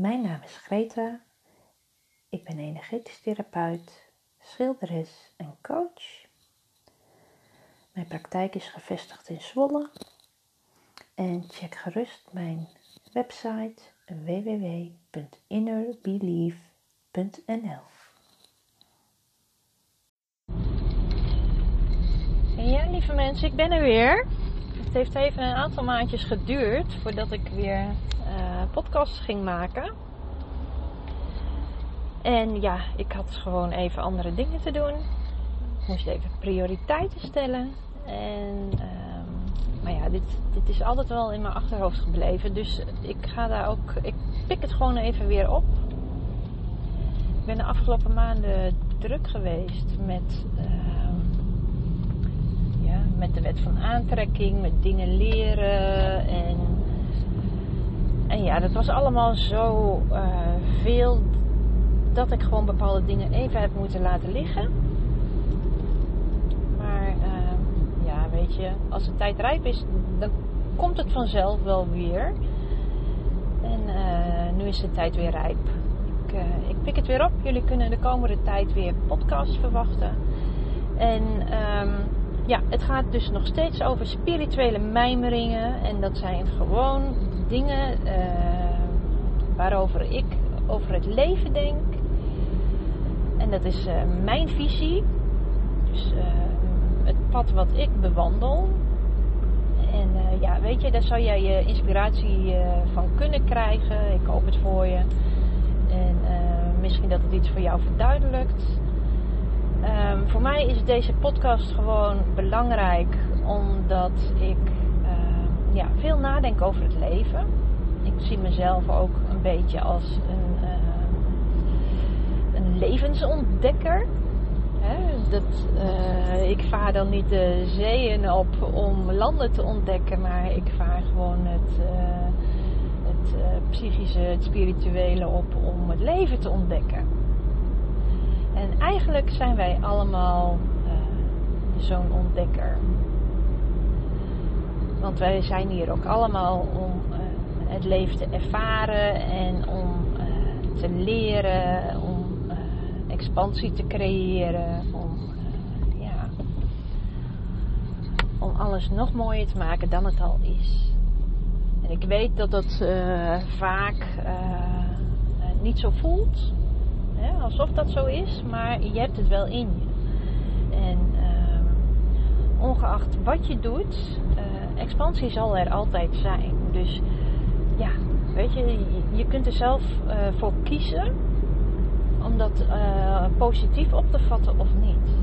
Mijn naam is Greta. Ik ben energetisch therapeut, schilderes en coach. Mijn praktijk is gevestigd in Zwolle. En check gerust mijn website www.innerbelief.nl. Ja, lieve mensen, ik ben er weer. Het heeft even een aantal maandjes geduurd voordat ik weer podcasts ging maken. En ja, ik had gewoon even andere dingen te doen. Moest even prioriteiten stellen. En, uh, maar ja, dit, dit is altijd wel in mijn achterhoofd gebleven. Dus ik ga daar ook, ik pik het gewoon even weer op. Ik ben de afgelopen maanden druk geweest met. Uh, met de wet van aantrekking, met dingen leren. En, en ja, dat was allemaal zo uh, veel dat ik gewoon bepaalde dingen even heb moeten laten liggen. Maar uh, ja, weet je, als de tijd rijp is, dan komt het vanzelf wel weer. En uh, nu is de tijd weer rijp. Ik, ik pik het weer op. Jullie kunnen de komende tijd weer podcasts verwachten. En um, ja, het gaat dus nog steeds over spirituele mijmeringen. En dat zijn gewoon dingen uh, waarover ik over het leven denk. En dat is uh, mijn visie. Dus uh, het pad wat ik bewandel. En ja, weet je, daar zou jij je inspiratie van kunnen krijgen. Ik hoop het voor je. En misschien dat het iets voor jou verduidelijkt. Um, voor mij is deze podcast gewoon belangrijk omdat ik ja, veel nadenk over het leven. Ik zie mezelf ook een beetje als een, uh, een levensontdekker. He, dat, uh, ik vaar dan niet de zeeën op om landen te ontdekken, maar ik vaar gewoon het, het psychische, het spirituele op om het leven te ontdekken. En eigenlijk zijn wij allemaal zo'n ontdekker. Want wij zijn hier ook allemaal om uh, het leven te ervaren en om uh, te leren, om expansie te creëren, om, ja, om alles nog mooier te maken dan het al is. En ik weet dat dat vaak niet zo voelt. Hè, alsof dat zo is, maar je hebt het wel in je. En uh, ongeacht wat je doet, expansie zal er altijd zijn. Dus ja, weet je, je kunt er zelf uh, voor kiezen om dat uh, positief op te vatten of niet.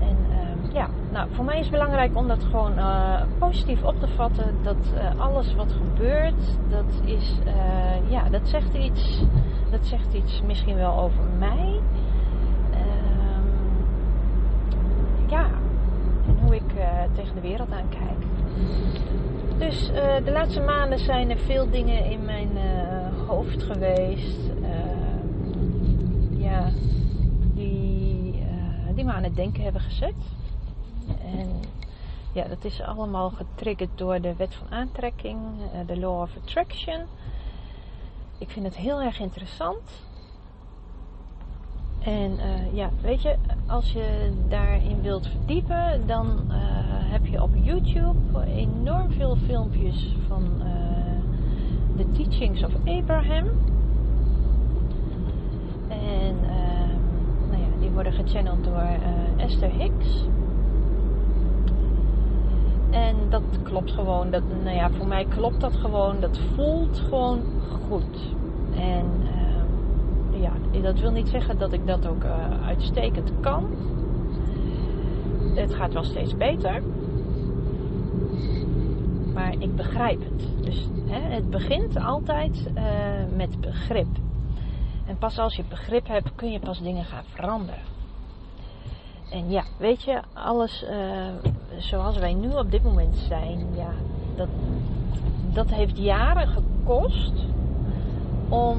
En ehm, ja, nou, voor mij is het belangrijk om dat gewoon positief op te vatten. Dat alles wat gebeurt, dat is, ja, dat zegt iets dat zegt iets misschien wel over mij. Um, ja, en hoe ik uh, de wereld aankijk. Dus uh, de laatste maanden zijn er veel dingen in mijn uh, hoofd geweest. ja, die, die me aan het denken hebben gezet. En ja, dat is allemaal getriggerd door de wet van aantrekking, de law of attraction. Ik vind het heel erg interessant. En ja, weet je, als je daarin wilt verdiepen, dan heb je op YouTube enorm veel filmpjes van de uh, Teachings of Abraham. En nou ja, die worden gechanneld door Esther Hicks. En dat klopt gewoon. Dat, nou ja, voor mij klopt dat gewoon. Dat voelt gewoon goed. En uh, ja, dat wil niet zeggen dat ik dat ook uh, uitstekend kan. Het gaat wel steeds beter. Maar ik begrijp het. Dus hè, het begint altijd uh, met begrip. En pas als je begrip hebt, kun je pas dingen gaan veranderen. En ja, weet je, alles uh, zoals wij nu op dit moment zijn, ja, dat, dat heeft jaren gekost om,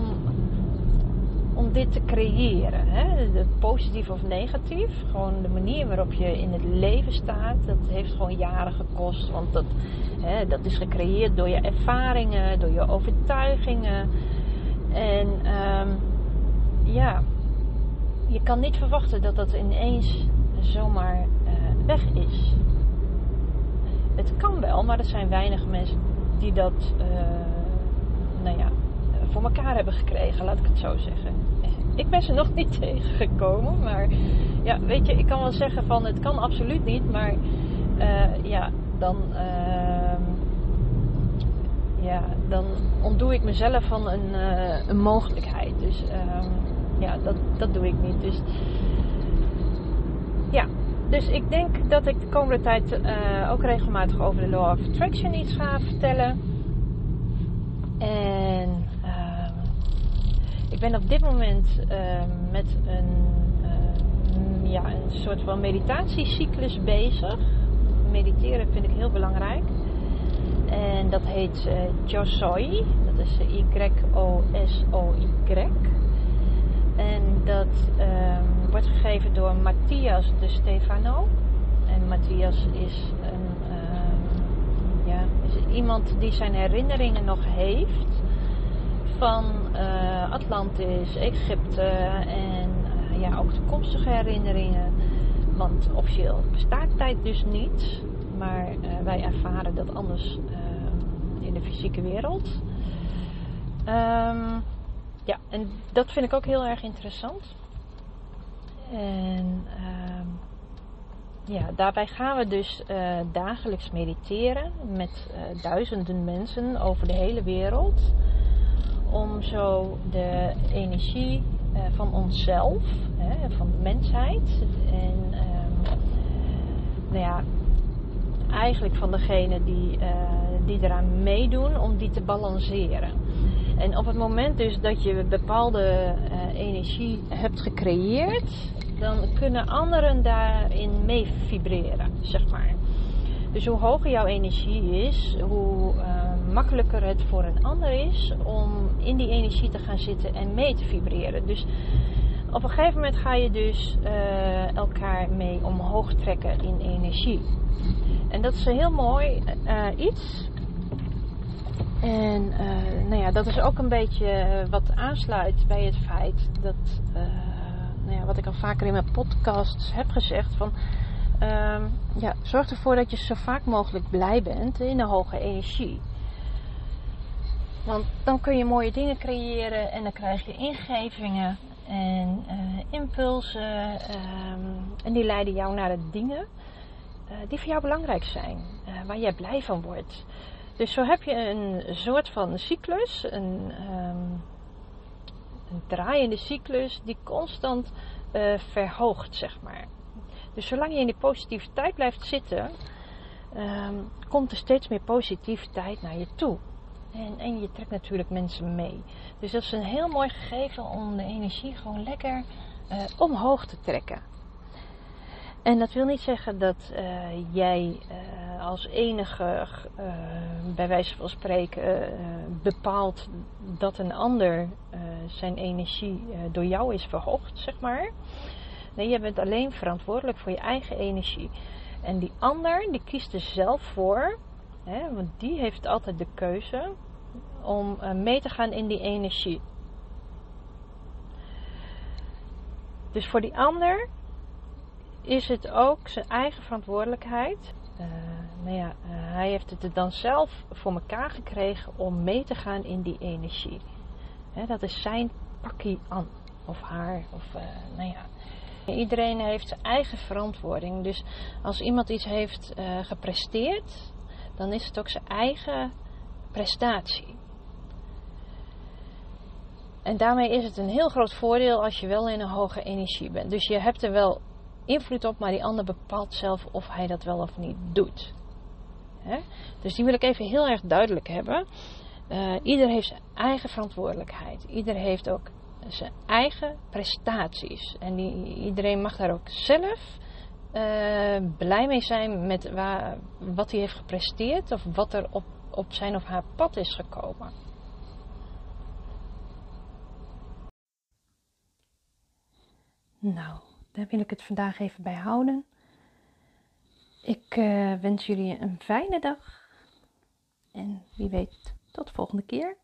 om dit te creëren. Hè? Positief of negatief. Gewoon de manier waarop je in het leven staat. Dat heeft gewoon jaren gekost. Want dat, hè, dat is gecreëerd door je ervaringen, door je overtuigingen. En um, ja, je kan niet verwachten dat dat ineens zomaar uh, weg is. Het kan wel, maar er zijn weinig mensen die dat, ja, voor elkaar hebben gekregen, laat ik het zo zeggen. Ik ben ze nog niet tegengekomen, maar ja, weet je, ik kan wel zeggen van het kan absoluut niet, maar uh, ja, dan, uh, ja, dan ontdoe ik mezelf van een, uh, een mogelijkheid. Dus ehm, ja, dat, dat doe ik niet. Dus ja, dus ik denk dat ik de komende tijd uh, ook regelmatig over de Law of Attraction iets ga vertellen. En ik ben op dit moment uh, met een, ja, een soort van meditatiecyclus bezig. Mediteren vind ik heel belangrijk. En dat heet uh, Josoi. Dat is Y-O-S-O-Y. En dat um, wordt gegeven door Matthias de Stefano. En Matthias is, een, ja, is iemand die zijn herinneringen nog heeft van uh, Atlantis, Egypte en uh, ja, ook toekomstige herinneringen. Want officieel bestaat tijd dus niet, maar uh, wij ervaren dat anders in de fysieke wereld. Um, ja, en dat vind ik ook heel erg interessant. En uh, ja, daarbij gaan we dus dagelijks mediteren met duizenden mensen over de hele wereld. Om zo de energie uh, van onszelf, hè, van de mensheid en ehm, nou ja, eigenlijk van degene die, die eraan meedoen, om die te balanceren. En op het moment dus dat je bepaalde uh, energie hebt gecreëerd, dan kunnen anderen daarin mee vibreren, zeg maar. Dus hoe hoger jouw energie is, hoe makkelijker het voor een ander is om in die energie te gaan zitten en mee te vibreren. Dus op een gegeven moment ga je dus uh, elkaar mee omhoog trekken in energie. En dat is een heel mooi iets. En uh, nou ja, dat is ook een beetje eh, wat aansluit bij het feit dat, nou ja, wat ik al vaker in mijn podcasts heb gezegd, van uh, ja, zorg ervoor dat je zo vaak mogelijk blij bent in een hoge energie. Want dan kun je mooie dingen creëren en dan krijg je ingevingen en impulsen ehm, en die leiden jou naar de dingen die voor jou belangrijk zijn, waar jij blij van wordt. Dus zo heb je een soort van cyclus, een, um, een draaiende cyclus die constant verhoogt, zeg maar. Dus zolang je in die positiviteit blijft zitten, um, komt er steeds meer positiviteit naar je toe. En, en, je trekt natuurlijk mensen mee. Dus dat is een heel mooi gegeven om de energie gewoon lekker uh, omhoog te trekken. En dat wil niet zeggen dat uh, jij uh, als enige, bij wijze van spreken, bepaalt dat een ander zijn energie door jou is verhoogd, zeg maar. Nee, je bent alleen verantwoordelijk voor je eigen energie. En die ander, die kiest er zelf voor, hè, want die heeft altijd de keuze om mee te gaan in die energie. Dus voor die ander is het ook zijn eigen verantwoordelijkheid. Uh, nou ja, uh, hij heeft het dan zelf voor elkaar gekregen om mee te gaan in die energie. He, dat is zijn pakkie aan. Of haar. Of, nou ja. Iedereen heeft zijn eigen verantwoording. Dus als iemand iets heeft gepresteerd, dan is het ook zijn eigen prestatie. En daarmee is het een heel groot voordeel als je wel in een hoge energie bent. Dus je hebt er wel invloed op, maar die ander bepaalt zelf of hij dat wel of niet doet. Dus die wil ik even heel erg duidelijk hebben. Uh, ieder heeft zijn eigen verantwoordelijkheid. Ieder heeft ook zijn eigen prestaties. En die, iedereen mag daar ook zelf uh, blij mee zijn met waar, wat hij heeft gepresteerd of wat er op, op zijn of haar pad is gekomen. Nou, daar wil ik het vandaag even bij houden. Ik uh, wens jullie een fijne dag. En wie weet, tot de volgende keer.